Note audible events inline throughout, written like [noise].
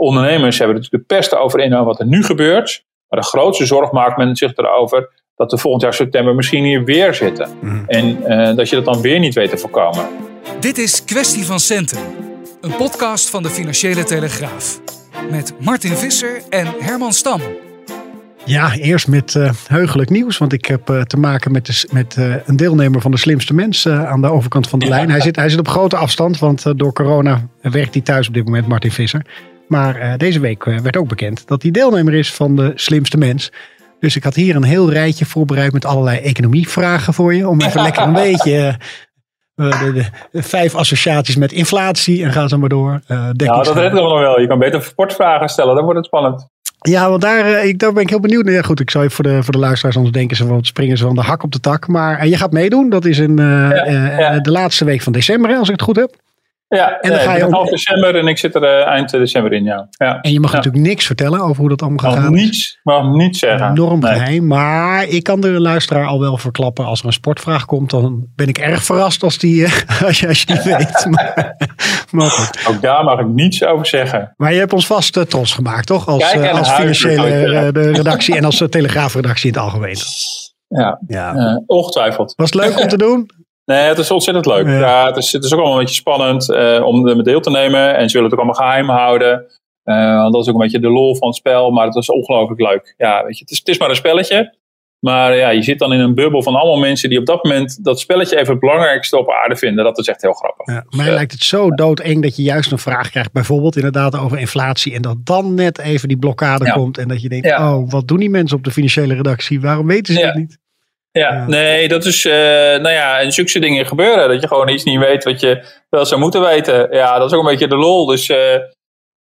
Ondernemers hebben natuurlijk de pest over in wat er nu gebeurt. Maar de grootste zorg maakt men zich erover dat we volgend jaar september misschien hier weer zitten. En eh, dat je dat dan weer niet weet te voorkomen. Dit is Kwestie van Centen. Een podcast van de Financiële Telegraaf. Met Martin Visser en Herman Stam. Ja, eerst met uh, heugelijk nieuws. Want ik heb uh, te maken met, de, met uh, een deelnemer van de slimste mensen aan de overkant van de ja. lijn. Hij zit, hij zit op grote afstand, want door corona werkt hij thuis op dit moment, Martin Visser. Maar deze week werd ook bekend dat hij deelnemer is van de slimste mens. Dus ik had hier een heel rijtje voorbereid met allerlei economievragen voor je. Om even [laughs] lekker een beetje de, de, de, vijf associaties met inflatie en ga zo maar door. Uh, nou, dat redt nog wel. Je kan beter sportvragen stellen, dan wordt het spannend. Ja, want daar, ik, daar ben ik heel benieuwd naar. Ja, goed, ik zou je voor de, voor de luisteraars, anders denken ze van springen ze van de hak op de tak. Maar en je gaat meedoen. Dat is in ja, ja. de laatste week van december, als ik het goed heb. Ja, en dan ga je ook... half december en ik zit er uh, eind december in, ja. ja. En je mag natuurlijk niks vertellen over hoe dat allemaal gaat. Mag niets, mag niets zeggen. Enorm nee. geheim, maar ik kan de luisteraar al wel verklappen. Als er een sportvraag komt, dan ben ik erg verrast als, die, [laughs] als, je, als je die weet. [laughs] Maar. Ook daar mag ik niets over zeggen. Maar je hebt ons vast uh, trots gemaakt, toch? Als, als financiële de redactie en als telegraafredactie in het algemeen. Ja, ja. ongetwijfeld. Was het leuk om te [laughs] doen? Nee, het is ontzettend leuk. Ja. ja het, is, het is ook allemaal een beetje spannend uh, om er deel te nemen. En ze willen het ook allemaal geheim houden. Uh, want dat is ook een beetje de lol van het spel. Maar het is ongelooflijk leuk. Ja, weet je, het is, het is maar een spelletje. Maar ja, je zit dan in een bubbel van allemaal mensen die op dat moment dat spelletje even het belangrijkste op aarde vinden. Dat is echt heel grappig. Ja, mij dus, lijkt het zo doodeng dat je juist een vraag krijgt, bijvoorbeeld inderdaad over inflatie. En dat dan net even die blokkade ja. komt. En dat je denkt, ja. oh, wat doen die mensen op de financiële redactie? Waarom weten ze dat niet? Ja, nee, dat is, uh, nou ja, en zulke dingen gebeuren. Dat je gewoon iets niet weet wat je wel zou moeten weten. Ja, dat is ook een beetje de lol. Dus, uh,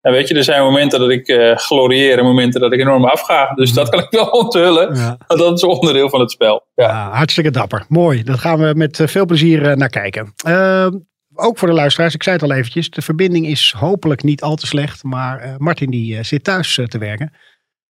nou weet je, er zijn momenten dat ik uh, glorieer en momenten dat ik enorm afga. Dus dat kan ik wel [laughs] onthullen. Ja. Dat is onderdeel van het spel. Ja. ja hartstikke dapper. Mooi. Dat gaan we met veel plezier naar kijken. Ehm, ook voor de luisteraars, ik zei het al eventjes. De verbinding is hopelijk niet al te slecht. Maar Martin die zit thuis te werken.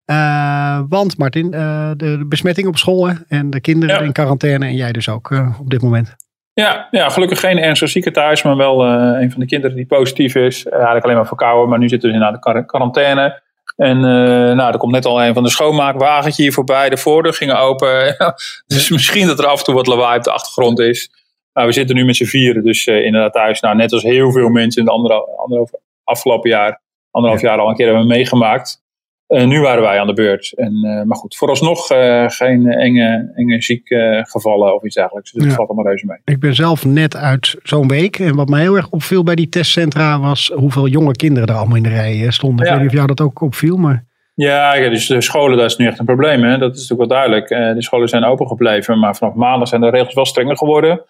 Uh, want Martin, uh, de, besmetting op school hè? en de kinderen ja. in quarantaine en jij dus ook uh, op dit moment. Ja, ja, gelukkig geen ernstig zieke thuis, maar wel een van de kinderen die positief is. eigenlijk alleen maar verkouden, maar nu zitten we in de quarantaine. En nou, er komt net al een van de schoonmaakwagentje hier voorbij. De voordeur gingen open. [laughs] dus misschien dat er af en toe wat lawaai op de achtergrond is. Nou, we zitten nu met z'n vieren, dus inderdaad thuis. Nou, net als heel veel mensen in de andere, andere afgelopen jaar, anderhalf jaar al een keer hebben meegemaakt. Uh, nu waren wij aan de beurt. En, uh, maar goed, vooralsnog uh, geen enge, enge ziekgevallen of iets dergelijks. Dus dat valt allemaal reuze mee. Ik ben zelf net uit zo'n week. En wat mij heel erg opviel bij die testcentra was hoeveel jonge kinderen er allemaal in de rij stonden. Ja. Ik weet niet of jou dat ook opviel, maar... Ja, ja, dus de scholen, dat is nu echt een probleem. Hè? Dat is natuurlijk wel duidelijk. de scholen zijn open gebleven, maar vanaf maandag zijn de regels wel strenger geworden. Ik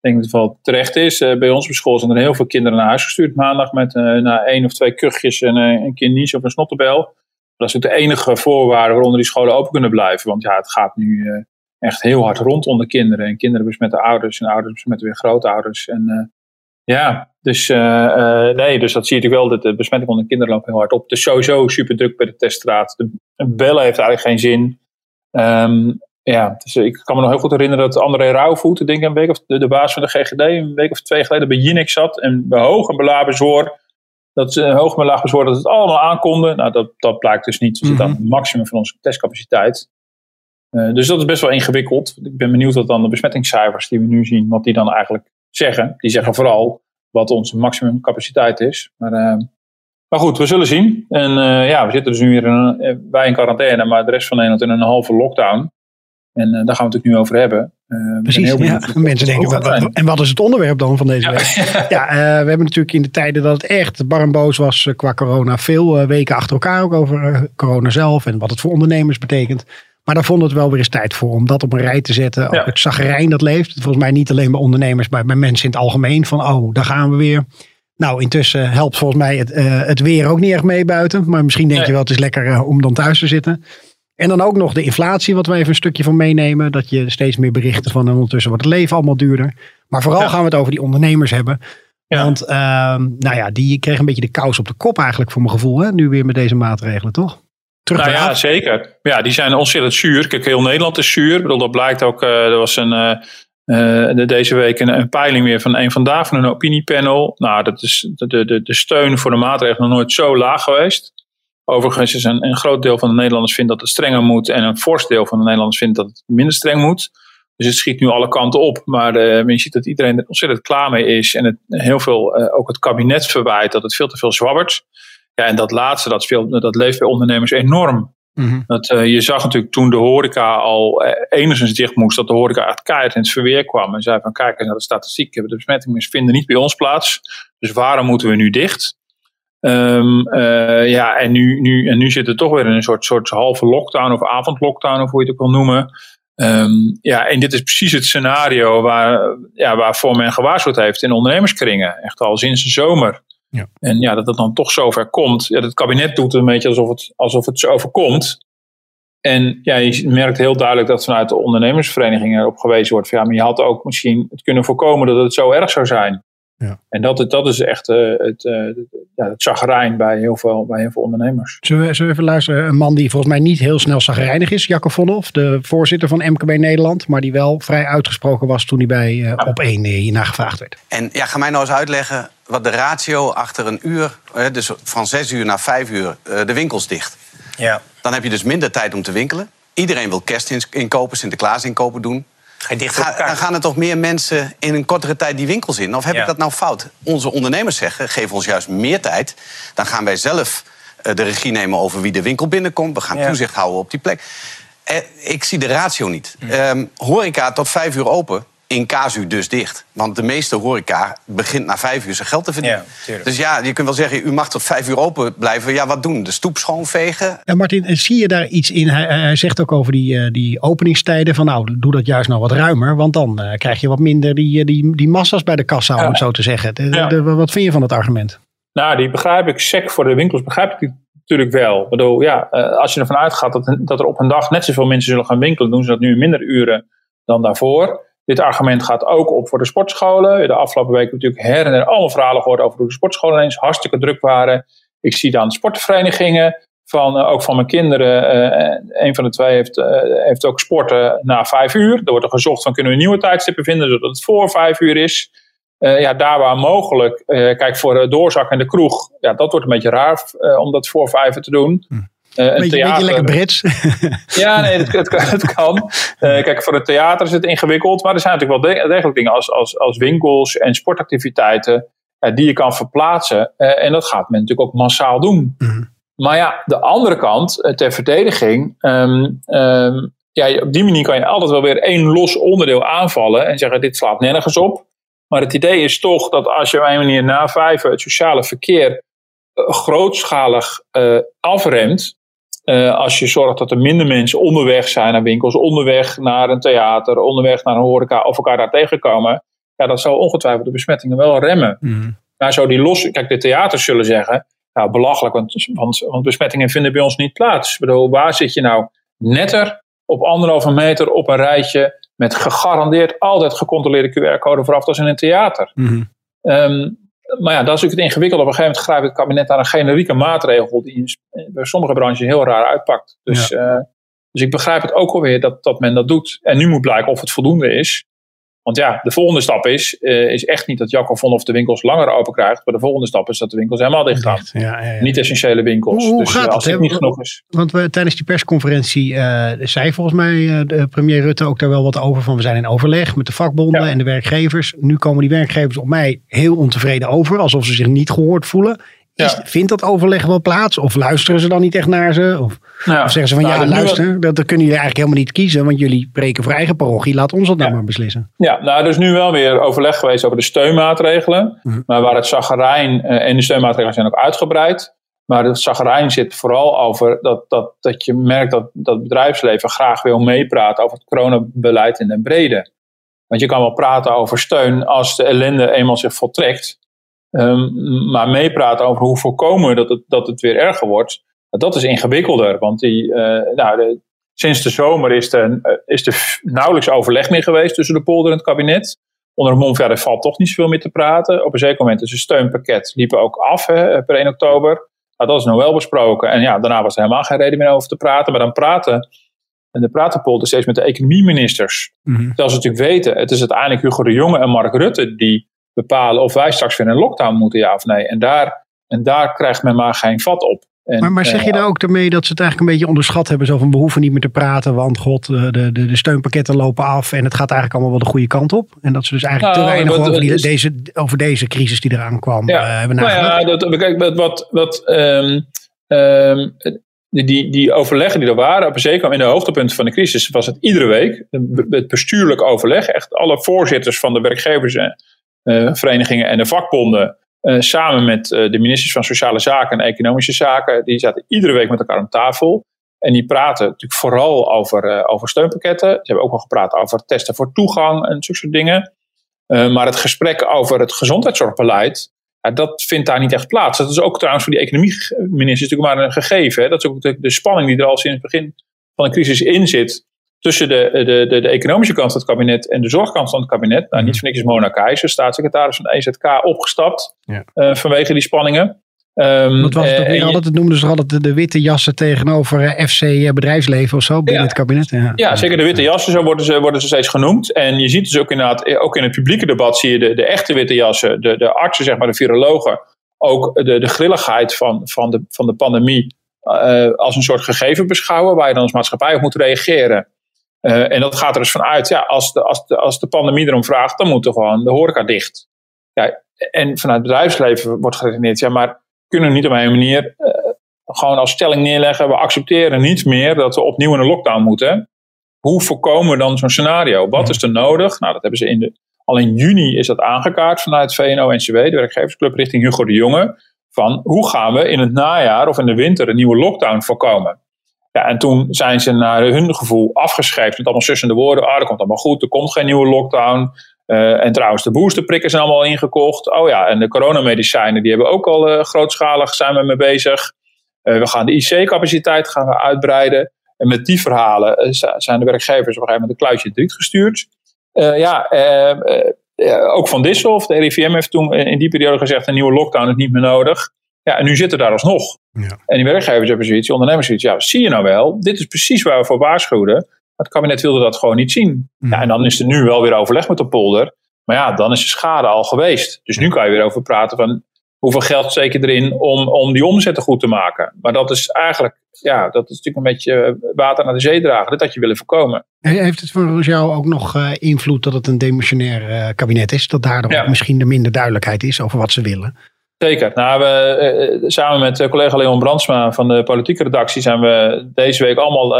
denk dat het wel terecht is. bij ons op school zijn er heel veel kinderen naar huis gestuurd maandag met na één of twee kuchjes en een keer nies of een snottenbel. Dat is ook de enige voorwaarde waaronder die scholen open kunnen blijven. Want ja, het gaat nu uh, echt heel hard rond onder kinderen. En kinderen besmetten ouders en ouders besmetten weer grootouders. En uh, ja, dus uh, nee, dus dat zie je natuurlijk wel. Dat de besmetting onder kinderen loopt heel hard op. Is sowieso super druk bij de teststraat. De, bellen heeft eigenlijk geen zin. Um, ja, dus ik kan me nog heel goed herinneren dat André Rauwvoet, denk ik, een week of de, de baas van de GGD, een week of twee geleden bij Jinek zat en bij hoog en dat ze hoog en laag bezwoord dat het allemaal aankonden. Nou, dat, dat blijkt dus niet. We zitten aan het maximum van onze testcapaciteit. Uh, dus dat is best wel ingewikkeld. Ik ben benieuwd wat dan de besmettingscijfers die we nu zien, wat die dan eigenlijk zeggen. Die zeggen vooral wat onze maximumcapaciteit is. Maar, uh, maar goed, we zullen zien. En uh, ja, we zitten dus nu weer in, wij in quarantaine, maar de rest van Nederland in een halve lockdown. En daar gaan we het nu over hebben. Uh, Precies, ja. mensen denken, wat, en wat is het onderwerp dan van deze week? [laughs] Ja, uh, we hebben natuurlijk in de tijden dat het echt bar en boos was uh, qua corona, veel weken achter elkaar ook over corona zelf en wat het voor ondernemers betekent. Maar daar vond het wel weer eens tijd voor om dat op een rij te zetten. Ook het zagrijn dat leeft. Volgens mij niet alleen bij ondernemers, maar bij mensen in het algemeen. Van oh, daar gaan we weer. Nou, intussen helpt volgens mij het, uh, het weer ook niet echt mee buiten. Maar misschien denk je wel, het is lekker uh, om dan thuis te zitten. En dan ook nog de inflatie, wat we even een stukje van meenemen. Dat je steeds meer berichten van en ondertussen wordt het leven allemaal duurder. Maar vooral gaan we het over die ondernemers hebben. Want uh, nou ja, die kregen een beetje de kous op de kop eigenlijk voor mijn gevoel. Hè? Nu weer met deze maatregelen, toch? Terug nou ja, zeker. Ja, die zijn ontzettend zuur. Kijk, heel Nederland is zuur. Ik bedoel, dat blijkt ook. Uh, er was een, uh, deze week een, een, peiling weer van een vandaag van een opiniepanel. Nou, dat is de, de, de steun voor de maatregelen nog nooit zo laag geweest. Overigens is een, een groot deel van de Nederlanders vindt dat het strenger moet. En een fors deel van de Nederlanders vindt dat het minder streng moet. Dus het schiet nu alle kanten op. Maar uh, men ziet dat iedereen er ontzettend klaar mee is. En het, heel veel, uh, ook het kabinet verwijt dat het veel te veel zwabbert. Ja, en dat laatste, dat, veel, dat leeft bij ondernemers enorm. Mm-hmm. dat, uh, je zag natuurlijk toen de horeca al enigszins dicht moest, dat de horeca echt keihard in het verweer kwam. En zei van kijk, naar de statistiek, de besmettingen vinden niet bij ons plaats. Dus waarom moeten we nu dicht? Um, uh, ja, en nu, nu, en nu zit het toch weer in een soort, soort halve lockdown of avondlockdown, of hoe je het ook wil noemen. Um, ja, en dit is precies het scenario waar, ja, waarvoor men gewaarschuwd heeft in ondernemerskringen. Echt al sinds de zomer. Ja. En ja, dat het dan toch zover komt. Ja, het kabinet doet een beetje alsof het, alsof het zo overkomt. En ja, je merkt heel duidelijk dat vanuit de ondernemersverenigingen erop gewezen wordt. Van, ja, maar je had ook misschien het kunnen voorkomen dat het zo erg zou zijn. Ja. En dat, dat is echt uh, het, uh, ja, het zagrijn bij heel, veel, bij heel veel ondernemers. Zullen we, zullen we even luisteren? Een man die volgens mij niet heel snel zagrijnig is, Jacco Vonhoff, de voorzitter van MKB Nederland, maar die wel vrij uitgesproken was toen hij bij uh, ja. op één hierna gevraagd werd. En ja, ga mij nou eens uitleggen wat de ratio achter een uur, dus van zes uur naar vijf uur, de winkels dicht. Ja. Dan heb je dus minder tijd om te winkelen. Iedereen wil kerstinkopen, Sinterklaas inkopen doen. Ga dan gaan er toch meer mensen in een kortere tijd die winkels in? Of heb ik dat nou fout? Onze ondernemers zeggen, geef ons juist meer tijd. Dan gaan wij zelf uh, de regie nemen over wie de winkel binnenkomt. We gaan ja. toezicht houden op die plek. Uh, ik zie de ratio niet. Um, horeca tot vijf uur open in casu dus dicht. Want de meeste horeca begint na vijf uur zijn geld te verdienen. Ja, dus ja, je kunt wel zeggen, u mag tot vijf uur open blijven. Ja, wat doen? De stoep schoonvegen? Ja, Martin, zie je daar iets in? Hij, hij zegt ook over die, uh, die openingstijden. Van nou, doe dat juist nou wat ruimer. Want dan uh, krijg je wat minder die, die, die massa's bij de kassa, om het zo te zeggen. De, ja. de, wat vind je van het argument? Nou, die begrijp ik. Sec voor de winkels begrijp ik natuurlijk wel. Ik bedoel, ja, uh, als je ervan uitgaat dat, dat er op een dag net zoveel mensen zullen gaan winkelen, doen ze dat nu in minder uren dan daarvoor. Dit argument gaat ook op voor de sportscholen. De afgelopen week natuurlijk her en her allemaal verhalen gehoord over hoe de sportscholen ineens hartstikke druk waren. Ik zie dan sportverenigingen, van, uh, ook van mijn kinderen. Uh, een van de twee heeft, uh, heeft ook sporten na vijf uur. Er wordt er gezocht van kunnen we nieuwe tijdstippen vinden zodat het voor vijf uur is. ja, daar waar mogelijk. kijk, voor doorzak en de kroeg. Ja, dat wordt een beetje raar om dat voor vijf te doen. Hm. Uh, een beetje, theater, beetje lekker Brits. [laughs] ja, nee, het kan. Uh, kijk, voor het theater is het ingewikkeld. Maar er zijn natuurlijk wel degelijk dingen als, als, als winkels en sportactiviteiten. Uh, die je kan verplaatsen. en dat gaat men natuurlijk ook massaal doen. Mm. Maar ja, de andere kant, ter verdediging. Um, um, ja, op die manier kan je altijd wel weer één los onderdeel aanvallen. En zeggen: dit slaat nergens op. Maar het idee is toch dat als je op een manier na vijf het sociale verkeer grootschalig afremt, uh, als je zorgt dat er minder mensen onderweg zijn naar winkels, onderweg naar een theater, onderweg naar een horeca of elkaar daar tegenkomen, ja, dat zal ongetwijfeld de besmettingen wel remmen. Mm. Maar zo die los, kijk, de theaters zullen zeggen, nou belachelijk, want, want, want besmettingen vinden bij ons niet plaats. Ik bedoel, waar zit je nou netter op anderhalve meter op een rijtje met gegarandeerd altijd gecontroleerde QR-code vooraf als in een theater? Mm. Um, maar ja, dat is natuurlijk het ingewikkelde. Op een gegeven moment grijpt het kabinet naar een generieke maatregel die bij sommige branches heel raar uitpakt. Dus, ja. uh, dus ik begrijp het ook alweer dat, dat men dat doet. En nu moet blijken of het voldoende is. Want ja, de volgende stap is, uh, is echt niet dat Jacco von of de winkels langer open krijgt. Maar de volgende stap is dat de winkels helemaal dicht gaan. Ja, ja, ja. Niet essentiële winkels. Hoe, hoe dus gaat uh, als het, het niet genoeg is. Want we, tijdens die persconferentie uh, zei volgens mij de premier Rutte ook daar wel wat over. Van we zijn in overleg met de vakbonden en de werkgevers. Nu komen die werkgevers op mij heel ontevreden over. Alsof ze zich niet gehoord voelen. Is, ja. Vindt dat overleg wel plaats? Of luisteren ze dan niet echt naar ze? Of, ja. of zeggen ze van nou, ja, luister, wel... dat, dat, kunnen jullie eigenlijk helemaal niet kiezen. Want jullie preken voor eigen parochie. Laat ons dat ja. nou maar beslissen. Ja, nou er is nu wel weer overleg geweest over de steunmaatregelen. Mm. Maar waar het zagarijn uh, en de steunmaatregelen zijn ook uitgebreid. Maar het zagarijn zit vooral over dat, dat, dat je merkt dat, dat het bedrijfsleven graag wil meepraten over het coronabeleid in den brede. Want je kan wel praten over steun als de ellende eenmaal zich voltrekt. Um, maar meepraten over hoe voorkomen dat het, dat het weer erger wordt, dat is ingewikkelder. Want die, nou, de, sinds de zomer is er, is er nauwelijks overleg meer geweest tussen de polder en het kabinet. Onder het mond, ja, er valt toch niet zoveel meer te praten. Op een zeker moment is het steunpakket liepen ook af hè, per 1 oktober. Nou, dat is nog wel besproken. En ja, daarna was er helemaal geen reden meer over te praten. Maar dan praten en de praten polder steeds met de economieministers. Mm -hmm. Terwijl ze natuurlijk weten, het is uiteindelijk Hugo de Jonge en Mark Rutte die bepalen of wij straks weer in een lockdown moeten, ja of nee. En daar, en daar krijgt men maar geen vat op. En, maar, maar, zeg je uh, daar ook ermee dat ze het eigenlijk een beetje onderschat hebben? Zo van we hoeven niet meer te praten, want god, de, de, de steunpakketten lopen af en het gaat eigenlijk allemaal wel de goede kant op. En dat ze dus eigenlijk nou, te weinig over, die, deze, over deze crisis die eraan kwam ja, uh, hebben nagedacht. Nou ja, dat, kijk, wat, wat um, um, die, die overleggen die er waren, op een zeker in de hoogtepunten van de crisis, was het iedere week het bestuurlijk overleg. Echt alle voorzitters van de werkgeversverenigingen uh, en de vakbonden uh, samen met uh, de ministers van Sociale Zaken en Economische Zaken, die zaten iedere week met elkaar om tafel. En die praten natuurlijk vooral over, over steunpakketten. Ze hebben ook wel gepraat over testen voor toegang en zulke soort dingen. maar het gesprek over het gezondheidszorgbeleid, dat vindt daar niet echt plaats. Dat is ook trouwens voor die economie-ministers natuurlijk maar een gegeven. Hè? Dat is ook de, spanning die er al sinds het begin van de crisis in zit tussen de, de, de, de, economische kant van het kabinet en de zorgkant van het kabinet. Nou, niet voor niks is Mona Keijzer, staatssecretaris van de EZK, opgestapt ja. uh, vanwege die spanningen. Um, Wat was het ook weer altijd? Het noemden ze altijd de, de, witte jassen tegenover FC bedrijfsleven of zo binnen ja. het kabinet. Ja. ja, zeker de witte jassen, zo worden ze, worden ze steeds genoemd. En je ziet dus ook inderdaad, ook in het publieke debat zie je de, de echte witte jassen, de, de artsen, zeg maar, de virologen, ook de, de grilligheid van, van, de, van de pandemie uh, als een soort gegeven beschouwen, waar je dan als maatschappij op moet reageren. Uh, en dat gaat er dus vanuit, ja, als de, als, de, als de pandemie erom vraagt, dan moet er gewoon de horeca dicht. Ja, en vanuit het bedrijfsleven wordt geredeneerd, ja, maar kunnen we niet op een manier uh, gewoon als stelling neerleggen, we accepteren niet meer dat we opnieuw in een lockdown moeten. Hoe voorkomen we dan zo'n scenario? Wat is er nodig? Nou, dat hebben ze in de, al in juni is dat aangekaart vanuit VNO-NCW, de werkgeversclub, richting Hugo de Jonge. Van hoe gaan we in het najaar of in de winter een nieuwe lockdown voorkomen? En toen zijn ze naar hun gevoel afgeschreven met allemaal sussende woorden. Ah, dat komt allemaal goed, er komt geen nieuwe lockdown. Uh, en trouwens, de boosterprikken zijn allemaal ingekocht. Oh ja, en de coronamedicijnen, die hebben ook al uh, grootschalig zijn we mee bezig. Uh, we gaan de IC-capaciteit gaan we uitbreiden. En met die verhalen zijn de werkgevers op een gegeven moment een kluitje driet gestuurd. ja, ook van Disselhoff, de RIVM heeft toen in die periode gezegd, een nieuwe lockdown is niet meer nodig. Ja, en nu zitten daar alsnog. Ja. En die werkgevers hebben zoiets, die ondernemers zoiets. Ja, zie je nou wel, dit is precies waar we voor waarschuwden. Maar het kabinet wilde dat gewoon niet zien. Mm. Ja, en dan is er nu wel weer overleg met de polder. Maar ja, dan is de schade al geweest. Dus nu kan je weer over praten van hoeveel geld steek je erin om, om die omzetten goed te maken. Maar dat is eigenlijk, ja, dat is natuurlijk een beetje water naar de zee dragen. Dat had je willen voorkomen. Heeft het voor jou ook nog uh, invloed dat het een demissionair uh, kabinet is? Dat daardoor ja. misschien de minder duidelijkheid is over wat ze willen? Zeker. Nou, we, uh, samen met collega Leon Brandsma van de politieke redactie zijn we deze week allemaal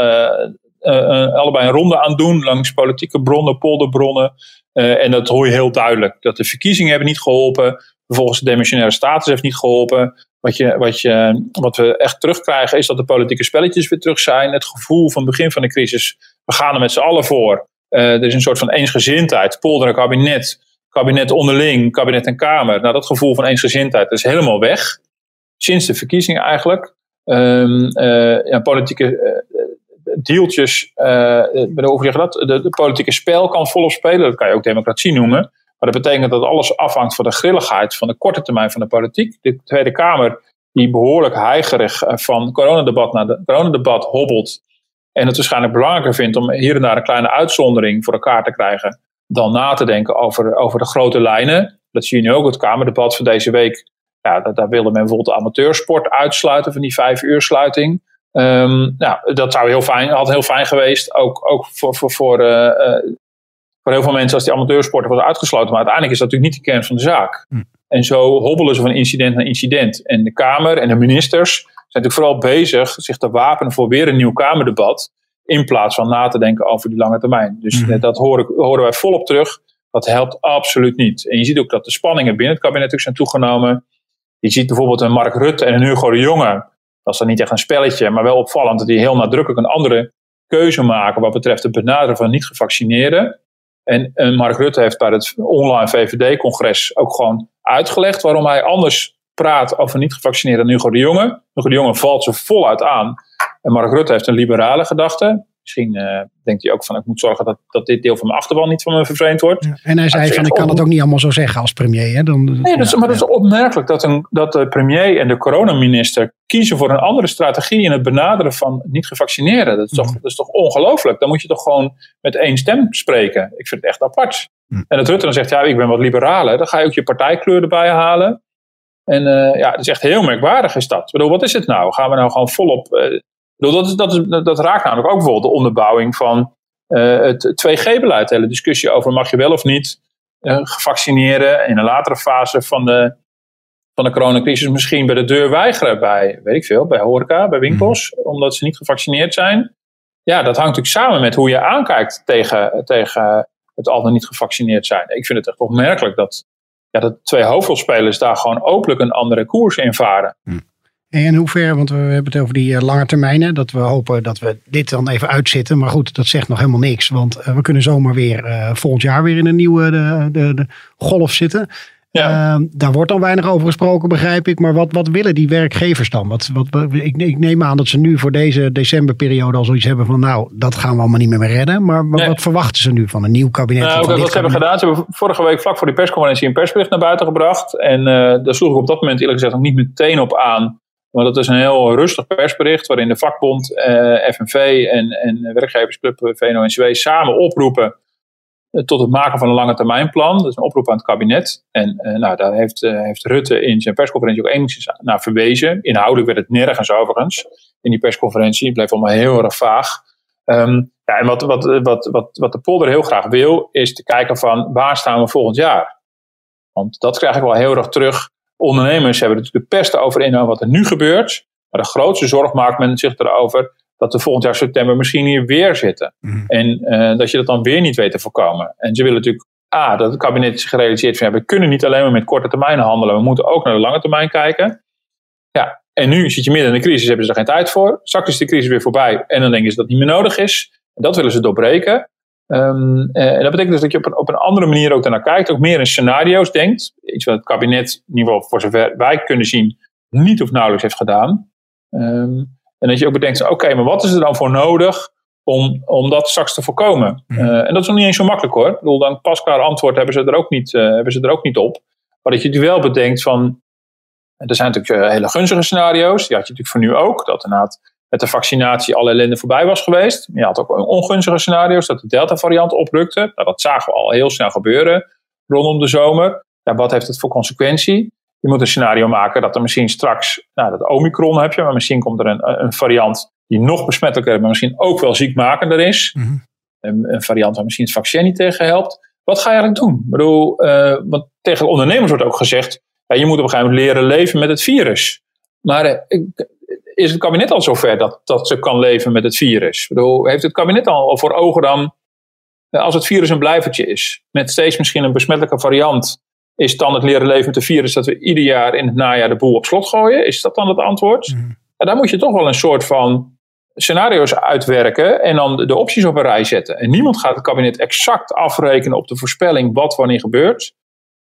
allebei een ronde aan doen langs politieke bronnen, polderbronnen. En dat hoor je heel duidelijk. Dat de verkiezingen hebben niet geholpen. Vervolgens de demissionaire status heeft niet geholpen. Wat, je, wat, je, wat we echt terugkrijgen is dat de politieke spelletjes weer terug zijn. Het gevoel van het begin van de crisis. We gaan er met z'n allen voor. Er is een soort van eensgezindheid. Polder kabinet. Kabinet onderling. Kabinet en Kamer. Nou, dat gevoel van eensgezindheid is helemaal weg. Sinds de verkiezingen eigenlijk. Um, uh, ja, politieke deeltjes, uh, zeg dat? De, politieke spel kan volop spelen. Dat kan je ook democratie noemen. Maar dat betekent dat alles afhangt van de grilligheid van de korte termijn van de politiek. De Tweede Kamer, die behoorlijk heigerig eh, van coronadebat naar de coronadebat hobbelt. En het waarschijnlijk belangrijker vindt om hier en daar een kleine uitzondering voor elkaar te krijgen. Dan na te denken over, over de grote lijnen. Dat zie je nu ook, het Kamerdebat van deze week. Ja, daar wilde men bijvoorbeeld de amateursport uitsluiten van die vijf uur sluiting. Um, nou, dat zou heel fijn, had heel fijn geweest. Ook, ook voor, voor, voor, uh, uh, voor heel veel mensen als die amateursporter was uitgesloten. Maar uiteindelijk is dat natuurlijk niet de kern van de zaak. Hm. En zo hobbelen ze van incident naar incident. En de Kamer en de ministers zijn natuurlijk vooral bezig zich te wapenen voor weer een nieuw Kamerdebat. In plaats van na te denken over die lange termijn. Dus hm. dat horen, horen wij volop terug. Dat helpt absoluut niet. En je ziet ook dat de spanningen binnen het kabinet ook zijn toegenomen. Je ziet bijvoorbeeld een Mark Rutte en een Hugo de Jonge dat is dan niet echt een spelletje, maar wel opvallend dat die heel nadrukkelijk een andere keuze maken wat betreft het benaderen van niet-gevaccineerden. En, en Mark Rutte heeft bij het online VVD-congres ook gewoon uitgelegd waarom hij anders praat over niet gevaccineerde dan Hugo de Jonge. Hugo de Jonge valt ze voluit aan. En Mark Rutte heeft een liberale gedachte. Misschien uh, denkt hij ook van ik moet zorgen dat, dat dit deel van mijn achterban niet van me vervreemd wordt. Ja, en hij zei van ik kan het ook niet allemaal zo zeggen als premier. Hè? Dan, nee, dat is, maar dat is opmerkelijk dat, een, dat de premier en de coronaminister kiezen voor een andere strategie in het benaderen van niet gevaccineerden. Dat is toch, dat is toch ongelooflijk? Dan moet je toch gewoon met één stem spreken. Ik vind het echt apart. En dat Rutte dan zegt ja ik ben wat liberaler. Dan ga je ook je partijkleur erbij halen. En uh, ja, het is echt heel merkwaardig is dat. Ik bedoel, wat is het nou? Gaan we nou gewoon volop... Uh, dat, dat, is, dat raakt namelijk ook bijvoorbeeld de onderbouwing van uh, het 2G-beleid. De hele discussie over mag je wel of niet gevaccineren in een latere fase van de, van de coronacrisis misschien bij de deur weigeren bij, weet ik veel, bij horeca, bij winkels, mhm. omdat ze niet gevaccineerd zijn. Ja, dat hangt natuurlijk samen met hoe je aankijkt tegen, tegen het al dan niet gevaccineerd zijn. Ik vind het echt opmerkelijk dat, ja, dat twee hoofdrolspelers daar gewoon openlijk een andere koers in varen. Hm. En in hoeverre, want we hebben het over die uh, lange termijnen, dat we hopen dat we dit dan even uitzitten. Maar goed, dat zegt nog helemaal niks, want uh, we kunnen zomaar weer uh, volgend jaar weer in een nieuwe de, de, de golf zitten. Ja. Uh, daar wordt dan weinig over gesproken, begrijp ik. Maar wat, wat willen die werkgevers dan? Wat, wat, ik, ik, neem aan dat ze nu voor deze decemberperiode al zoiets hebben van... nou, dat gaan we allemaal niet meer redden. Maar, wat verwachten ze nu van een nieuw kabinet? Nou, wat ze hebben gedaan, ze hebben vorige week vlak voor die persconferentie... een persbericht naar buiten gebracht. En uh, daar sloeg ik op dat moment eerlijk gezegd nog niet meteen op aan. Maar dat is een heel rustig persbericht... waarin de vakbond, uh, FNV en, en werkgeversclub VNO-NCW samen oproepen eh, tot het maken van een lange termijnplan. Dat is een oproep aan het kabinet. En uh, nou, daar heeft, uh, heeft Rutte in zijn persconferentie ook enigszins naar verwezen. Inhoudelijk werd het nergens overigens in die persconferentie. Het bleef allemaal heel erg vaag. Um, ja, en wat, wat, wat, wat, wat de polder heel graag wil, is te kijken van waar staan we volgend jaar? Want dat krijg ik wel heel erg terug. Ondernemers hebben natuurlijk de pest over in wat er nu gebeurt. Maar de grootste zorg maakt men zich erover dat we volgend jaar september misschien hier weer zitten. Mhm. En uh, dat je dat dan weer niet weet te voorkomen. En ze willen natuurlijk A, dat het kabinet zich gerealiseerd van ja, we kunnen niet alleen maar met korte termijn handelen, we moeten ook naar de lange termijn kijken. Ja, en nu zit je midden in de crisis, hebben ze er geen tijd voor. Straks is de crisis weer voorbij en dan denken ze dat het niet meer nodig is. En dat willen ze doorbreken. Um, en dat betekent dus dat je op een, op een andere manier ook daarnaar kijkt, ook meer in scenario's denkt. Iets wat het kabinet, in ieder geval voor zover wij kunnen zien, niet of nauwelijks heeft gedaan. Um, en dat je ook bedenkt, oké, maar wat is er dan voor nodig om, om dat straks te voorkomen? Mhm. Eh, en dat is nog niet eens zo makkelijk hoor. Ik bedoel, dan pasklaar antwoord hebben ze, er ook niet, uh, hebben ze er ook niet op. Maar dat je het wel bedenkt van, er zijn natuurlijk eh, hele gunstige scenario's. Die had je natuurlijk voor nu ook. Dat inderdaad met de vaccinatie alle ellende voorbij was geweest. Je had ook ongunstige scenario's. Dat de Delta variant oprukte. Nou, dat zagen we al heel snel gebeuren rondom de zomer. Ja, wat heeft het voor consequentie? Je moet een scenario maken dat er misschien straks, nou dat Omicron heb je, maar misschien komt er een, een variant die nog besmettelijker is, maar misschien ook wel ziekmakender is. Mhm. een, een, variant waar misschien het vaccin niet tegen helpt. Wat ga je eigenlijk doen? Ik bedoel, uh, want tegen ondernemers wordt ook gezegd, ja, je moet op een gegeven moment leren leven met het virus. Maar uh, is het kabinet al zover dat, dat ze kan leven met het virus? Ik bedoel, heeft het kabinet al voor ogen dan, uh, als het virus een blijvertje is, met steeds misschien een besmettelijke variant, is dan het leren leven met de virus dat we ieder jaar in het najaar de boel op slot gooien? Is dat dan het antwoord? Mm. daar moet je toch wel een soort van scenario's uitwerken en dan de opties op een rij zetten. En niemand gaat het kabinet exact afrekenen op de voorspelling wat wanneer gebeurt.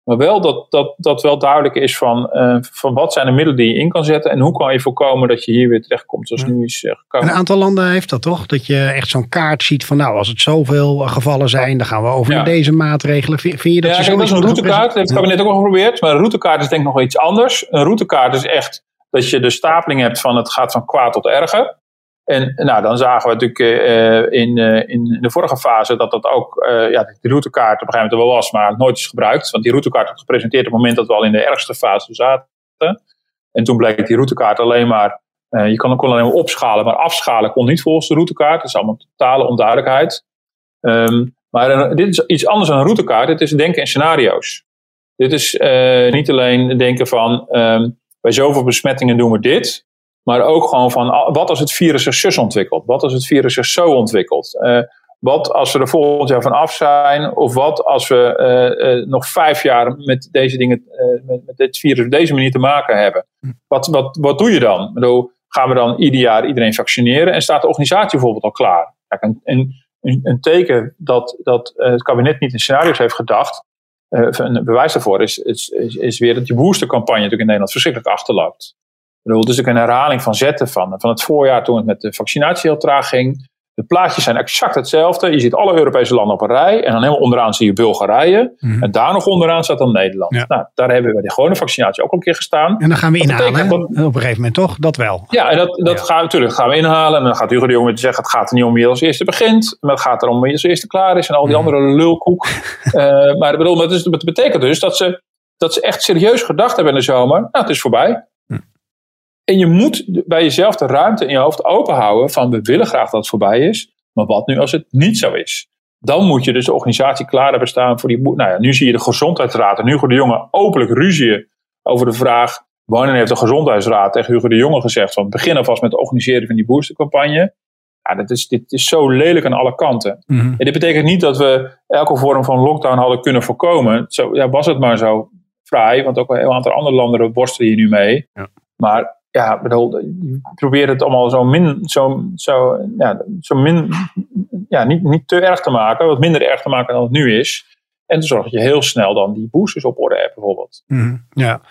Maar wel dat, dat, dat wel duidelijk is van, uh, van wat zijn de middelen die je in kan zetten. En hoe kan je voorkomen dat je hier weer terechtkomt zoals nu is uh, gekomen. Een aantal landen heeft dat toch? Dat je echt zo'n kaart ziet van nou als het zoveel eh, gevallen zijn. Dan gaan we over naar deze maatregelen. Vind, je dat ja, dat is een routekaart. Dat heeft het kabinet ook al geprobeerd. Maar een routekaart is denk ik nog iets anders. Een routekaart is echt dat je de stapeling hebt van het gaat van kwaad tot erger. En nou, dan zagen we natuurlijk uh, in, uh, in de vorige fase dat dat ook, uh, ja, de routekaart op een gegeven moment wel was, maar nooit is gebruikt. Want die routekaart werd gepresenteerd op het moment dat we al in de ergste fase zaten. En toen bleek die routekaart alleen maar, je kon, kon alleen maar opschalen, maar afschalen kon niet volgens de routekaart. Dat is allemaal totale onduidelijkheid. Um, maar dit is iets anders dan een routekaart. Dit is denken in scenario's. Dit is niet alleen denken van, um, bij zoveel besmettingen doen we dit. Maar ook gewoon van wat als het virus zich zus ontwikkelt? Wat als het virus zich zo ontwikkelt? Uh, wat als we er volgend jaar van af zijn? Of wat als we uh, uh, nog vijf jaar met deze dingen, met, met, dit virus op deze manier te maken hebben? Wat, wat, wat doe je dan? gaan we dan ieder jaar iedereen vaccineren? En staat de organisatie bijvoorbeeld al klaar? En, en een, een teken dat, dat het kabinet niet in scenario's heeft gedacht. een bewijs daarvoor is, is, is, is weer dat die boostercampagne natuurlijk in Nederland verschrikkelijk achterloopt. Ik bedoel, het is natuurlijk een herhaling van zetten van, van het voorjaar toen het met de vaccinatie heel traag ging. De plaatjes zijn exact hetzelfde. Je ziet alle Europese landen op een rij. En dan helemaal onderaan zie je Bulgarije. Mhm. En daar nog onderaan staat dan Nederland. Nou, daar hebben we de gewone vaccinatie ook al een keer gestaan. En dan gaan we inhalen. op een gegeven moment toch? Dat wel. Ja, en dat, dat gaan we natuurlijk gaan we inhalen. En dan gaat Hugo de Jonge zeggen: het gaat er niet om wie als eerste begint. Maar het gaat erom wie als eerste klaar is. En al die andere lulkoek. uh, [laughs] maar bedoel, dat, is, dat betekent dus dat ze, dat ze echt serieus gedacht hebben in de zomer. Nou, het is voorbij. En je moet bij jezelf de ruimte in je hoofd openhouden van we willen graag dat het voorbij is. Maar wat nu als het niet zo is? Dan moet je dus de organisatie klaar hebben staan voor die. Nou ja, nu zie je de gezondheidsraad en Hugo de Jonge openlijk ruzieën over de vraag. Wanneer heeft de gezondheidsraad tegen Hugo de Jonge gezegd van begin alvast met het organiseren van die boostercampagne? Ja, dat is, dit is zo lelijk aan alle kanten. Mhm. En dit betekent niet dat we elke vorm van lockdown hadden kunnen voorkomen. Zo ja, was het maar zo vrij, want ook een heel aantal andere landen worstelen hier nu mee. Ja. Maar ja, bedoel, probeer het allemaal zo min, zo, zo, ja, zo min, ja, niet, niet te erg te maken, wat minder erg te maken dan het nu is. En te zorgen dat je heel snel dan die boosters op orde hebt, bijvoorbeeld. Mhm, ja,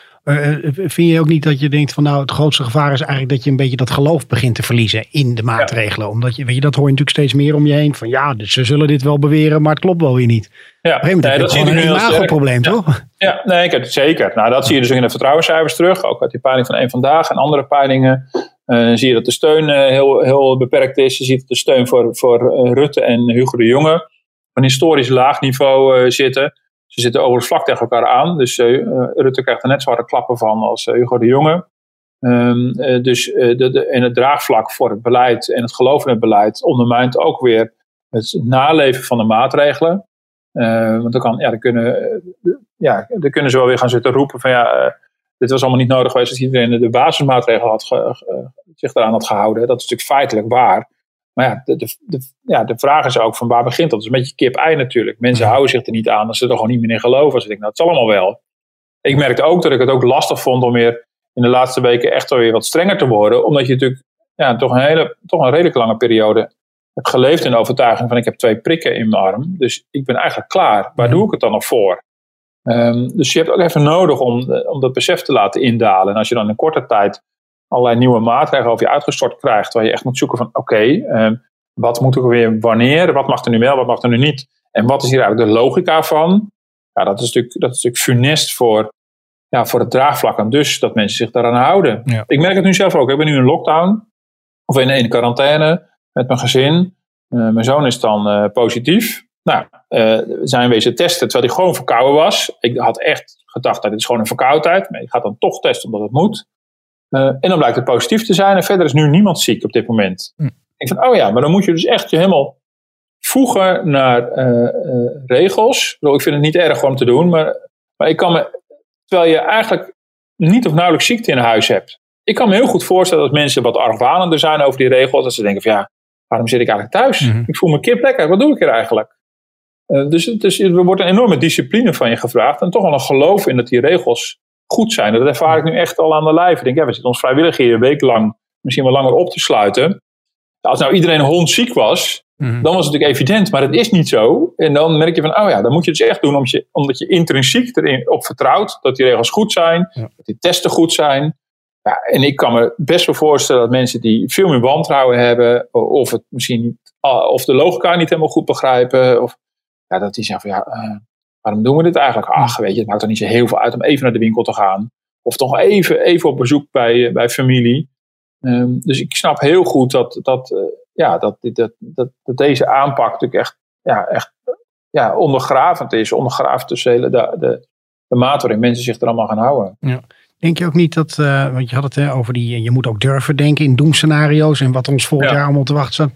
vind je ook niet dat je denkt van nou het grootste gevaar is eigenlijk dat je een beetje dat geloof begint te verliezen in de maatregelen? Omdat je, weet je, dat hoor je natuurlijk steeds meer om je heen van ja, dus ze zullen dit wel beweren, maar het klopt wel weer niet. Ja, nee, dat zie je nu een probleem, ja. toch? Ja, nee, ik heb het zeker. Nou, dat zie je dus in de vertrouwenscijfers terug, ook uit die peiling van één vandaag en andere peilingen. Uh, zie je dat de steun uh, heel, heel beperkt is. Je ziet dat de steun voor, voor Rutte en Hugo de Jonge op een historisch laag niveau zitten. Ze zitten overigens vlak tegen elkaar aan. Dus uh, Rutte krijgt er net zo harde klappen van als uh, Hugo de Jonge. Uh, dus de, de, en het draagvlak voor het beleid en het geloof in het beleid ondermijnt ook weer het naleven van de maatregelen. want dan, kan, ja, dan, kunnen, ja, dan kunnen ze wel weer gaan zitten roepen van ja, dit was allemaal niet nodig geweest als iedereen de basismaatregelen had zich eraan had gehouden. Dat is natuurlijk feitelijk waar. Maar ja de, de, ja, de vraag is ook van waar begint dat? Dat is een beetje kip-ei natuurlijk. Mensen houden zich er niet aan als ze er gewoon niet meer in geloven. Ze denken, nou, het zal allemaal wel. Ik merkte ook dat ik het ook lastig vond om weer in de laatste weken echt weer wat strenger te worden. Omdat je natuurlijk ja, toch, een hele, toch een redelijk lange periode hebt geleefd in de overtuiging van ik heb twee prikken in mijn arm. Dus ik ben eigenlijk klaar. Waar doe ik het dan nog voor? Um, dus je hebt ook even nodig om, om dat besef te laten indalen. En als je dan in korte tijd allerlei nieuwe maatregelen over je uitgestort krijgt, waar je echt moet zoeken van oké, ehm, wat moet er weer wanneer, wat mag er nu wel, wat mag er nu niet, en wat is hier eigenlijk de logica van? Ja, dat is natuurlijk, dat is natuurlijk funest voor, ja, voor het draagvlak en dus dat mensen zich daaraan houden. Ik merk het nu zelf ook, ik ben nu in lockdown, of in, een quarantaine met mijn gezin. Uh, mijn zoon is dan uh, positief. Nou, uh, zijn wezen testen terwijl hij gewoon verkouden was. Ik had echt gedacht, dat nou, dit is gewoon een verkoudheid. Maar je gaat dan toch testen omdat het moet. Uh, en dan blijkt het positief te zijn. En verder is nu niemand ziek op dit moment. Hm. Ik van, oh ja, maar dan moet je dus echt je helemaal voegen naar uh, uh, regels. Ik vind het niet erg om te doen, maar, maar ik kan me, terwijl je eigenlijk niet of nauwelijks ziekte in huis hebt. Ik kan me heel goed voorstellen dat mensen wat argwanender zijn over die regels. Dat ze denken van ja, waarom zit ik eigenlijk thuis? Mhm. Ik voel me kip lekker, wat doe ik hier eigenlijk? dus, dus er wordt een enorme discipline van je gevraagd. En toch wel een geloof in dat die regels goed zijn. Dat ervaar ik nu echt al aan de lijf. Ik denk, ja, we zitten ons vrijwillig hier een week lang, misschien wel langer op te sluiten. Als nou iedereen hondziek was, mhm. dan was het natuurlijk evident, maar het is niet zo. En dan merk je van, oh ja, dan moet je het dus echt doen omdat je, omdat je intrinsiek erin op vertrouwt dat die regels goed zijn, dat die testen goed zijn. Ja, en ik kan me best wel voorstellen dat mensen die veel meer wantrouwen hebben, of het misschien ah, of de logica niet helemaal goed begrijpen, of ja, dat die zeggen van ja, uh, waarom doen we dit eigenlijk? Ach, weet je, het maakt er niet zo heel veel uit om even naar de winkel te gaan. Of toch even, even op bezoek bij, eh, bij familie. Um, dus ik snap heel goed dat, dat, uh, ja, dat, dat, dat, dat, deze aanpak natuurlijk echt, ja, echt ja, ondergravend is. Ondergravend tussen de, de, de, de mate waarin mensen zich er allemaal gaan houden. Ja. Denk je ook niet dat, uh, want je had het hè, over die, je moet ook durven denken in doemscenario's en wat ons volgend jaar allemaal te wachten staat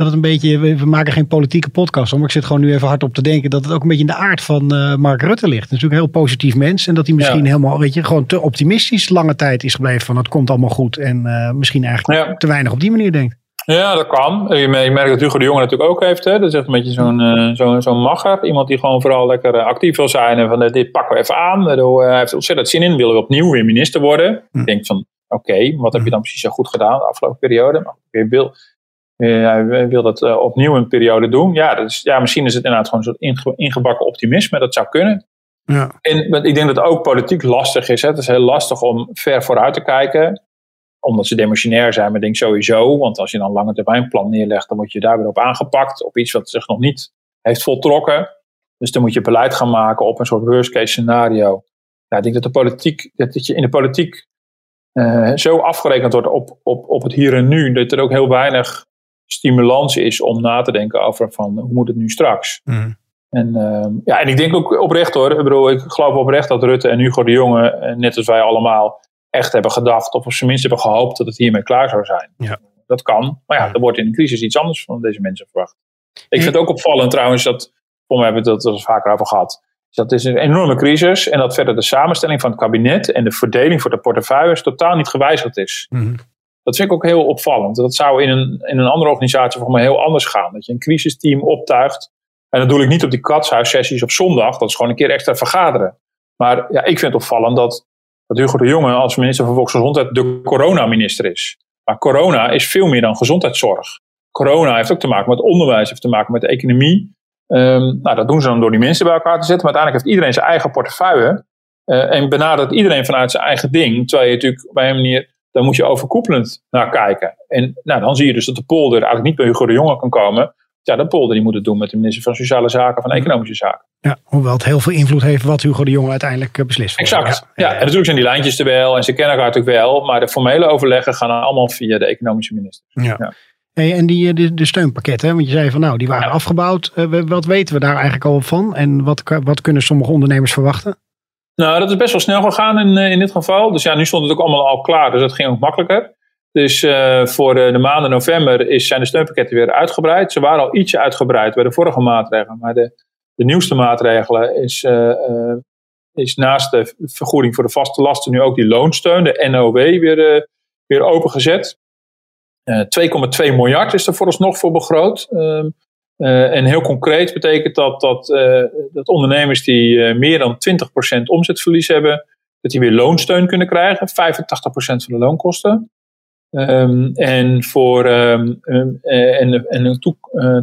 dat het een beetje, we, maken geen politieke podcast, maar ik zit gewoon nu even hard op te denken dat het ook een beetje in de aard van uh, Mark Rutte ligt. Natuurlijk een heel positief mens en dat hij misschien helemaal, weet je, gewoon te optimistisch lange tijd is gebleven van het komt allemaal goed en uh, misschien eigenlijk te weinig op die manier denkt. Ja, dat kan. Je merkt dat Hugo de Jonge natuurlijk ook heeft. Hè. Dat is echt een beetje zo'n uh, zo'n zo macher. Iemand die gewoon vooral lekker actief wil zijn. En van dit pakken we even aan. Hij heeft ontzettend zin in. Wil opnieuw weer minister worden. Hm. Ik denk van oké, wat heb je dan precies zo goed gedaan de afgelopen periode? Maar Bill hij wil dat opnieuw een periode doen. Ja, dus, ja, misschien is het inderdaad gewoon een soort ingebakken optimisme. Dat zou kunnen. Ja. En ik denk dat het ook politiek lastig is. Hè. Het is heel lastig om ver vooruit te kijken. Omdat ze demissionair zijn, maar ik denk sowieso. Want als je dan een lange termijn plan neerlegt, dan word je daar weer op aangepakt. Op iets wat zich nog niet heeft voltrokken. Dus dan moet je beleid gaan maken op een soort worst case scenario. Ja, ik denk dat de politiek, dat je in de politiek uh, zo afgerekend wordt op, op, op het hier en nu, dat er ook heel weinig stimulans is om na te denken over van hoe moet het nu straks. Mm. En, uh, ja, en ik denk ook oprecht hoor, ik bedoel, ik geloof oprecht dat Rutte en Hugo de Jonge, eh, net als wij allemaal, echt hebben gedacht, of op zijn minst hebben gehoopt dat het hiermee klaar zou zijn. Ja. Dat kan, maar ja, er wordt in een crisis iets anders van deze mensen verwacht. Ik vind het ook opvallend trouwens dat, voor mij hebben we het er vaker over gehad, dat is een enorme crisis en dat verder de samenstelling van het kabinet en de verdeling voor de portefeuilles totaal niet gewijzigd is. Mhm. Dat vind ik ook heel opvallend. Dat zou in een, in een andere organisatie voor mij heel anders gaan. Dat je een crisisteam optuigt. En dat doe ik niet op die katshuissessies op zondag. Dat is gewoon een keer extra vergaderen. Maar ja, ik vind het opvallend dat, dat Hugo de Jonge als minister van Volksgezondheid de coronaminister is. Maar corona is veel meer dan gezondheidszorg. Corona heeft ook te maken met onderwijs, heeft te maken met de economie. Um, nou, dat doen ze dan door die mensen bij elkaar te zetten. Maar uiteindelijk heeft iedereen zijn eigen portefeuille. Uh, en benadert iedereen vanuit zijn eigen ding. Terwijl je natuurlijk op een manier, daar moet je overkoepelend naar kijken. En nou, dan zie je dus dat de polder eigenlijk niet bij Hugo de Jonge kan komen. Ja, de polder die moet het doen met de minister van Sociale Zaken, van Economische Zaken. Ja, hoewel het heel veel invloed heeft wat Hugo de Jonge uiteindelijk eh, beslist. Exact. Ja, ja, en natuurlijk zijn die lijntjes er wel en ze kennen elkaar natuurlijk wel. Maar de formele overleggen gaan allemaal via de economische minister. ja. Hey, en die, eh, de, de steunpakketten, want je zei van nou, die waren afgebouwd. Uh, wat weten we daar eigenlijk al van? En wat, wat kunnen sommige ondernemers verwachten? Nou, dat is best wel snel gegaan in, in dit geval. Dus ja, nu stond het ook allemaal al klaar, dus dat ging ook makkelijker. Dus uh, voor de, de, maanden november is, zijn de steunpakketten weer uitgebreid. Ze waren al ietsje uitgebreid bij de vorige maatregelen. Maar de, de nieuwste maatregelen is, is naast de vergoeding voor de vaste lasten nu ook die loonsteun, de NOW, weer, weer opengezet. 2,2 eh, miljard is er vooralsnog voor begroot. Ehm, eh, en heel concreet betekent dat dat, eh, dat ondernemers die meer dan 20% omzetverlies hebben, dat die weer loonsteun kunnen krijgen, 85% van de loonkosten. Um, en voor um, en, en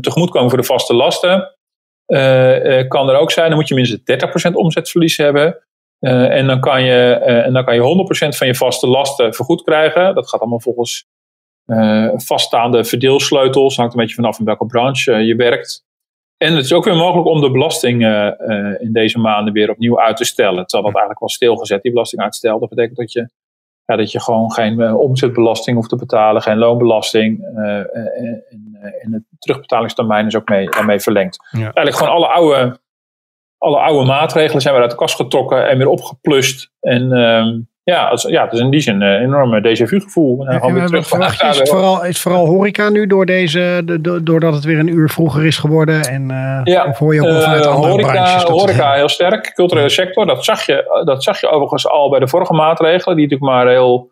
tegemoetkomen voor de vaste lasten kan er ook zijn, dan moet je minstens 30% omzetverlies hebben. en, dan kan je, en dan kan je 100% van je vaste lasten vergoed krijgen. Dat gaat allemaal volgens uh, vaststaande verdeelsleutels. Hangt een beetje vanaf in welke branche uh, je werkt. En het is ook weer mogelijk om de belasting uh, in deze maanden weer opnieuw uit te stellen. Terwijl dat eigenlijk was stilgezet, die belastinguitstel. Dat betekent dat je, ja, dat je gewoon geen omzetbelasting hoeft te betalen, geen loonbelasting. en, en het terugbetalingstermijn is ook mee, daarmee verlengd. Eigenlijk gewoon alle oude, alle oude maatregelen zijn weer uit de kast getrokken en weer opgeplust. En ehm, ja, als, ja, het is in die zin een enorme déjà vu gevoel. En, en, weer terug is, het vooral, is vooral horeca nu door deze, de, doordat het weer een uur vroeger is geworden? En, uh, ja, of hoor je ook vanuit uh, andere horeca, branches? Horeca heel sterk, culturele sector. Dat zag, je, dat zag je overigens al bij de vorige maatregelen, die natuurlijk maar heel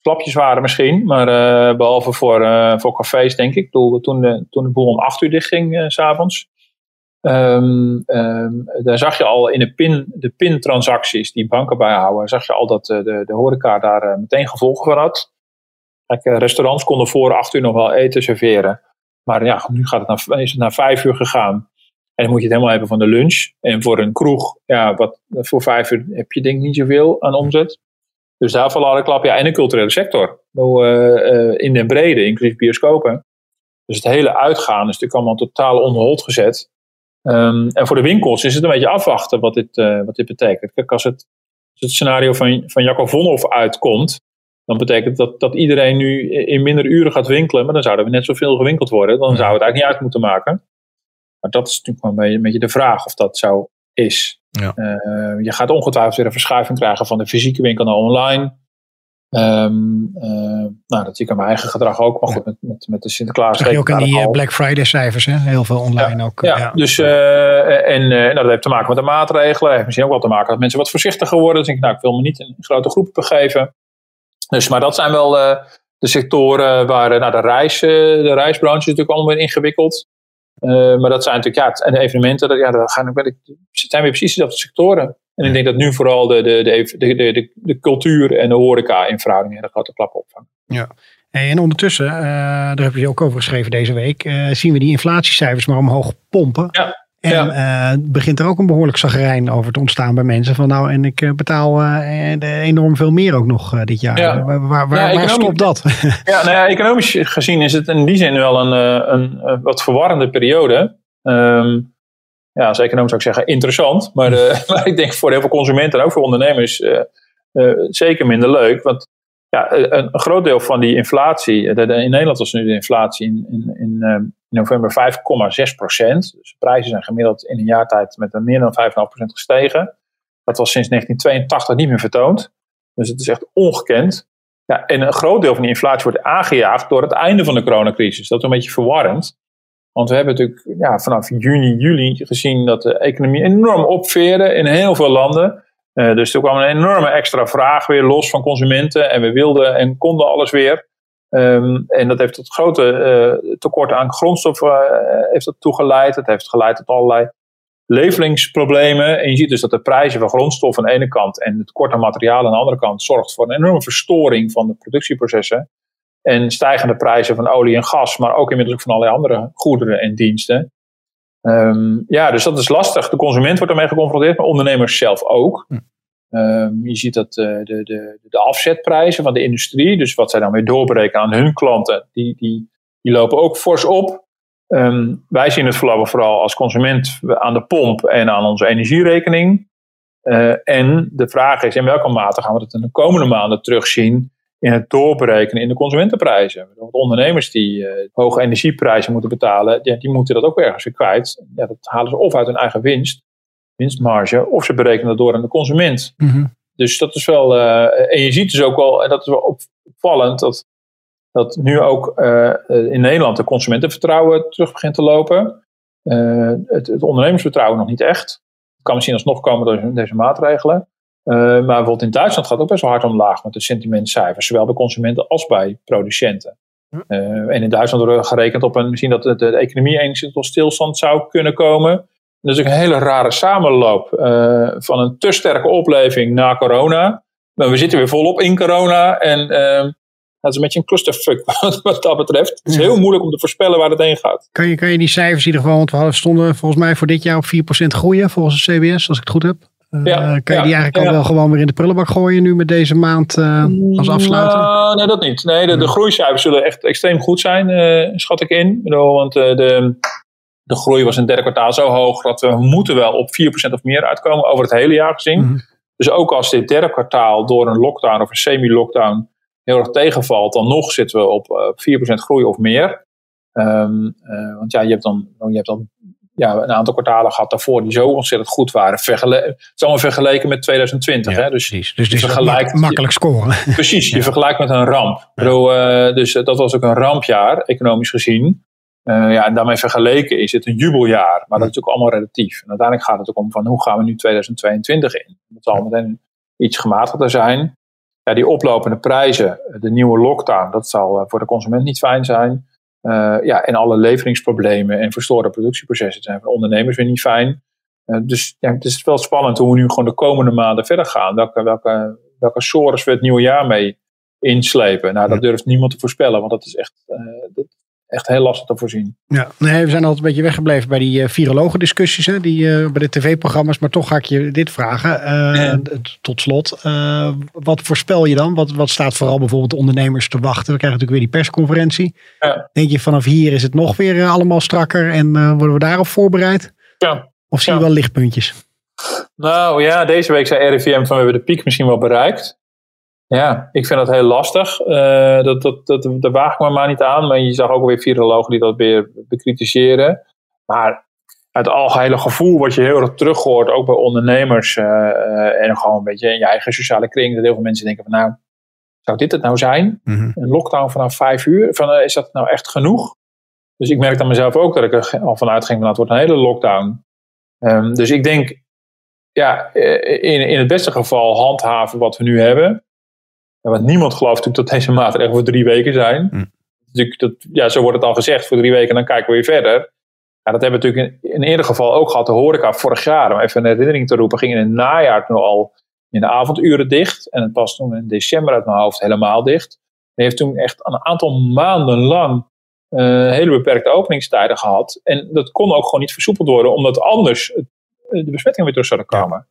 slapjes waren misschien. Maar uh, behalve voor, voor cafés denk ik. Toen, de, toen de boel om acht uur dichtging s s'avonds. Um, um, daar zag je al in de, pin, de PIN-transacties die banken bijhouden, zag je al dat de, de horeca daar uh, meteen gevolgen voor had. Kijk, uh, restaurants konden voor acht uur nog wel eten serveren. Maar ja, nu gaat het naar, is het naar vijf uur gegaan. En dan moet je het helemaal hebben van de lunch. En voor een kroeg, ja, wat, voor vijf uur heb je denk ik niet zoveel aan omzet. Dus daar vallen de klap. Ja, en de culturele sector. In de brede, inclusief bioscopen. Dus het hele uitgaan is natuurlijk allemaal totaal onderhold gezet. Um, en voor de winkels is het een beetje afwachten wat dit, uh, wat dit betekent. Kijk, als het, als het scenario van, van Jacob Vonhoff uitkomt, dan betekent dat dat iedereen nu in minder uren gaat winkelen, maar dan zouden we net zoveel gewinkeld worden. Dan zou het eigenlijk niet uit moeten maken. Maar dat is natuurlijk wel een beetje de vraag of dat zo is. Ja. Uh, je gaat ongetwijfeld weer een verschuiving krijgen van de fysieke winkel naar online. Um, uh, nou, dat zie ik aan mijn eigen gedrag ook. Maar goed, met, met, met de Sinterklaas. Dat je ook aan die eh, Black Friday cijfers, hè? heel veel online ook. Ja, ja. dus uh, en nou, dat heeft te maken met de maatregelen. Heeft misschien ook wel te maken dat mensen wat voorzichtiger worden. Dus ik, nou, ik wil me niet in grote groepen begeven. Dus, maar dat zijn wel de sectoren waar nou, de, reis, de reisbranche is natuurlijk allemaal weer ingewikkeld. maar dat zijn natuurlijk, ja, en de evenementen, dat, ja, dat gaan, dat zijn weer precies dezelfde sectoren. En ik denk dat nu vooral de, de, de, de, de, de cultuur en de horeca in verhouding een grote klap opvangen. Ja. en ondertussen, uh, daar heb je ook over geschreven deze week, uh, zien we die inflatiecijfers maar omhoog pompen. Ja. En ja. Uh, begint er ook een behoorlijk zagrijn over te ontstaan bij mensen. Van nou, en ik betaal enorm veel meer ook nog dit jaar. Ja. Waar, waar, waar, waar stopt dat? [laughs] Ja, nou ja, economisch gezien is het in die zin wel een, een, een wat verwarrende periode. Um, ja, als econoom zou ik zeggen interessant. Maar, [laughs] maar ik denk voor heel veel consumenten en ook voor ondernemers zeker minder leuk. Want ja, een, groot deel van die inflatie, in Nederland was nu de inflatie in, in, in, in november 5,6 procent. Dus de prijzen zijn gemiddeld in een jaar tijd met meer dan 5,5 procent gestegen. Dat was sinds 1982 niet meer vertoond. Dus het is echt ongekend. Ja, en een groot deel van die inflatie wordt aangejaagd door het einde van de coronacrisis. Dat is een beetje verwarrend. Want we hebben natuurlijk ja, vanaf juni, juli gezien dat de economie enorm opveerde in heel veel landen. Uh, dus er kwam een enorme extra vraag weer los van consumenten. En we wilden en konden alles weer. Um, en dat heeft tot grote uh, tekorten aan grondstoffen uh, heeft dat toegeleid. Het heeft geleid tot allerlei leveringsproblemen. En je ziet dus dat de prijzen van grondstoffen aan de ene kant en het tekort aan materiaal aan de andere kant zorgt voor een enorme verstoring van de productieprocessen. En stijgende prijzen van olie en gas, maar ook inmiddels ook van allerlei andere goederen en diensten. Um, ja, dus dat is lastig. De consument wordt ermee geconfronteerd, maar ondernemers zelf ook. Hm. Um, je ziet dat uh, de, de, de afzetprijzen van de industrie, dus wat zij dan weer doorbreken aan hun klanten, die, die, die lopen ook fors op. Um, wij zien het vooral als consument aan de pomp en aan onze energierekening. Uh, en de vraag is in welke mate gaan we dat in de komende maanden terugzien in het doorberekenen in de consumentenprijzen. De ondernemers die uh, hoge energieprijzen moeten betalen, ja, die moeten dat ook ergens weer kwijt. Ja, dat halen ze of uit hun eigen winst, winstmarge, of ze berekenen dat door aan de consument. Mm -hmm. Dus dat is wel, uh, en je ziet dus ook wel, en dat is wel opvallend, dat, dat nu ook uh, in Nederland de consumentenvertrouwen terug begint te lopen. Het, het, ondernemersvertrouwen nog niet echt. Het kan misschien alsnog komen door deze maatregelen. Uh, maar bijvoorbeeld in Duitsland gaat het ook best wel hard omlaag met de sentimentcijfers, zowel bij consumenten als bij producenten. Uh, en in Duitsland wordt gerekend op een, misschien dat de, de economie enigszins tot stilstand zou kunnen komen. Dat is een hele rare samenloop uh, van een te sterke opleving na corona. Maar we zitten weer volop in corona en dat is een beetje een clusterfuck [laughs] wat dat betreft. Het is heel moeilijk om te voorspellen waar het heen gaat. Kan je, kan je die cijfers in ieder geval, want we stonden volgens mij voor dit jaar op 4% groeien volgens de CBS, als ik het goed heb. Ja, uh, kan je ja, die eigenlijk ja. al wel gewoon weer in de prullenbak gooien nu met deze maand uh, als afsluiter? Nou, nee, dat niet. Nee, de, de groeicijfers zullen echt extreem goed zijn, uh, schat ik in. Want de, de groei was in het derde kwartaal zo hoog dat we moeten wel op 4% of meer uitkomen over het hele jaar gezien. Mhm. Dus ook als dit derde kwartaal door een lockdown of een semi-lockdown heel erg tegenvalt, dan nog zitten we op 4% groei of meer. Um, want ja, je hebt dan, je hebt dan ja, een aantal kwartalen gehad daarvoor die zo ontzettend goed waren. Vergele het is allemaal vergeleken met 2020. Ja, hè? Dus, precies. Dus, je mak- vergelijkt, makkelijk scoren. [laughs] Precies, je vergelijkt met een ramp. Uh, dus uh, dat was ook een rampjaar, economisch gezien. Uh, ja, en daarmee vergeleken is het een jubeljaar. Maar dat is ook allemaal relatief. En uiteindelijk gaat het ook om van hoe gaan we nu 2022 in. Dat zal meteen iets gematigder zijn. Ja, die oplopende prijzen, de nieuwe lockdown, dat zal voor de consument niet fijn zijn. Uh, ja, en alle leveringsproblemen en verstoorde productieprocessen zijn voor ondernemers weer niet fijn. Uh, dus ja, het is wel spannend hoe we nu gewoon de komende maanden verder gaan. Welke, welke, welke sores we het nieuwe jaar mee inslepen. Nou, dat durft niemand te voorspellen, want dat is echt, uh, dat, echt heel lastig te voorzien. Ja, nee, we zijn altijd een beetje weggebleven bij die uh, virologen discussies, hè, die, uh, bij de tv-programma's. Maar toch ga ik je dit vragen. Uh, ja. Tot slot, wat voorspel je dan? Wat, wat staat vooral bijvoorbeeld de ondernemers te wachten? We krijgen natuurlijk weer die persconferentie. Ja. Denk je vanaf hier is het nog weer allemaal strakker en worden we daarop voorbereid? Ja. Of zie ja. je wel lichtpuntjes? Nou ja, deze week zei RIVM van we hebben de piek misschien wel bereikt. Ja, ik vind dat heel lastig. Uh, dat, dat, dat, daar waag ik me maar niet aan. Maar je zag ook weer virologen die dat weer bekritiseren. Maar het algehele gevoel wat je heel erg terug hoort, ook bij ondernemers uh, uh, en gewoon een beetje in je eigen sociale kring, dat heel veel mensen denken van nou, zou dit het nou zijn? Mhm. Een lockdown vanaf vijf uur, van, is dat nou echt genoeg? Dus ik merk aan mezelf ook dat ik er al vanuit ging van nou, het wordt een hele lockdown. Um, dus ik denk, ja, in, in het beste geval handhaven wat we nu hebben. Ja, want niemand gelooft natuurlijk dat deze maatregelen voor drie weken zijn. Mm. Dus dat, ja, zo wordt het al gezegd, voor drie weken dan kijken we weer verder. Ja, dat hebben we natuurlijk in, in eerder geval ook gehad, de horeca vorig jaar. Om even een herinnering te roepen, ging in het najaar toen al in de avonduren dicht. En het was toen in december uit mijn hoofd helemaal dicht. Die heeft toen echt een aantal maanden lang hele beperkte openingstijden gehad. En dat kon ook gewoon niet versoepeld worden, omdat anders de besmettingen weer terug zouden komen.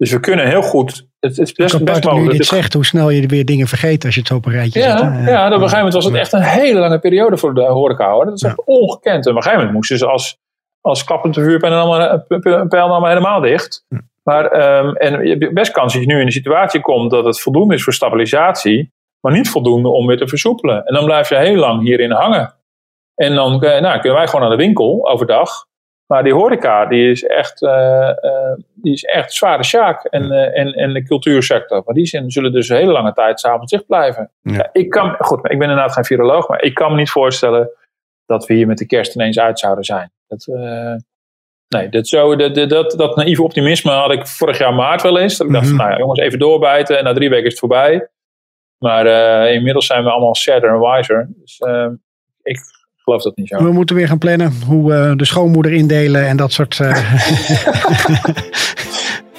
Dus we kunnen heel goed. Het, het is best, best mogelijk. Nu je dit zegt, hoe snel je weer dingen vergeet als je het zo op een rijtje ja, zet. Ja, ja, op een gegeven moment was het echt een hele lange periode voor de horeca. Hoor. Dat is echt ongekend. En op een gegeven moment moesten ze als, als klappend vuurpijl allemaal, pijl allemaal helemaal dicht. Maar, um, en je hebt best kans dat je nu in een situatie komt dat het voldoende is voor stabilisatie, maar niet voldoende om weer te versoepelen. En dan blijf je heel lang hierin hangen. En dan nou, kunnen wij gewoon naar de winkel overdag. Maar die horeca, die is echt, uh, uh, die is echt zware sjaak. En, uh, en, en de cultuursector. Maar die zijn, zullen dus een hele lange tijd s'avonds dicht blijven. Ja. Ja, ik kan, goed, ik ben inderdaad geen viroloog. Maar ik kan me niet voorstellen dat we hier met de kerst ineens uit zouden zijn. Dat, nee, dat, zo, dat, dat, dat naïeve optimisme had ik vorig jaar maart wel eens. Dat ik dacht, mm -hmm. nou ja, jongens, even doorbijten. En na drie weken is het voorbij. Maar inmiddels zijn we allemaal sadder en wiser. Dus ik geloof dat niet zo. We moeten weer gaan plannen hoe we de schoonmoeder indelen en dat soort. [laughs] [laughs]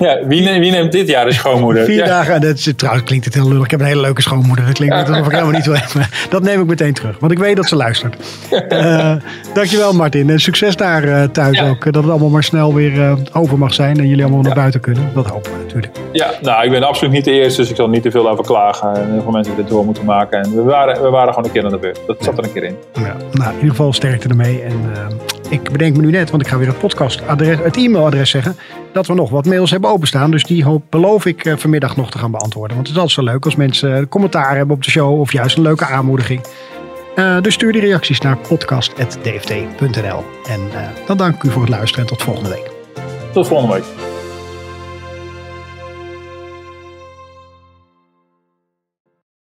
Uh... ja, wie, neemt, wie neemt dit jaar de schoonmoeder? Vier ja. dagen, dat is, trouwens klinkt het heel lullig. Ik heb een hele leuke schoonmoeder. Dat klinkt alsof ik helemaal niet wil [laughs] hebben. Dat neem ik meteen terug, want ik weet dat ze luistert. Uh, [laughs] dankjewel Martin. En succes daar uh, thuis ja. ook. Dat het allemaal maar snel weer over mag zijn en jullie allemaal naar buiten kunnen. Dat hopen we natuurlijk. Ja, nou ik ben absoluut niet de eerste, dus ik zal niet te veel over klagen. En heel veel mensen dit door moeten maken. En we waren, we waren gewoon een keer aan de beurt. Dat zat er een keer in. Ja, nou, in ieder geval sterkte ermee. En uh, ik bedenk me nu net, want ik ga weer het podcastadres, het e-mailadres zeggen, dat we nog wat mails hebben openstaan. Dus die hoop, beloof ik uh, vanmiddag nog te gaan beantwoorden. Want het is altijd zo leuk als mensen commentaar hebben op de show of juist een leuke aanmoediging. Uh, dus stuur die reacties naar podcast.dft.nl. En dan dank ik u voor het luisteren en tot volgende week. Tot volgende week.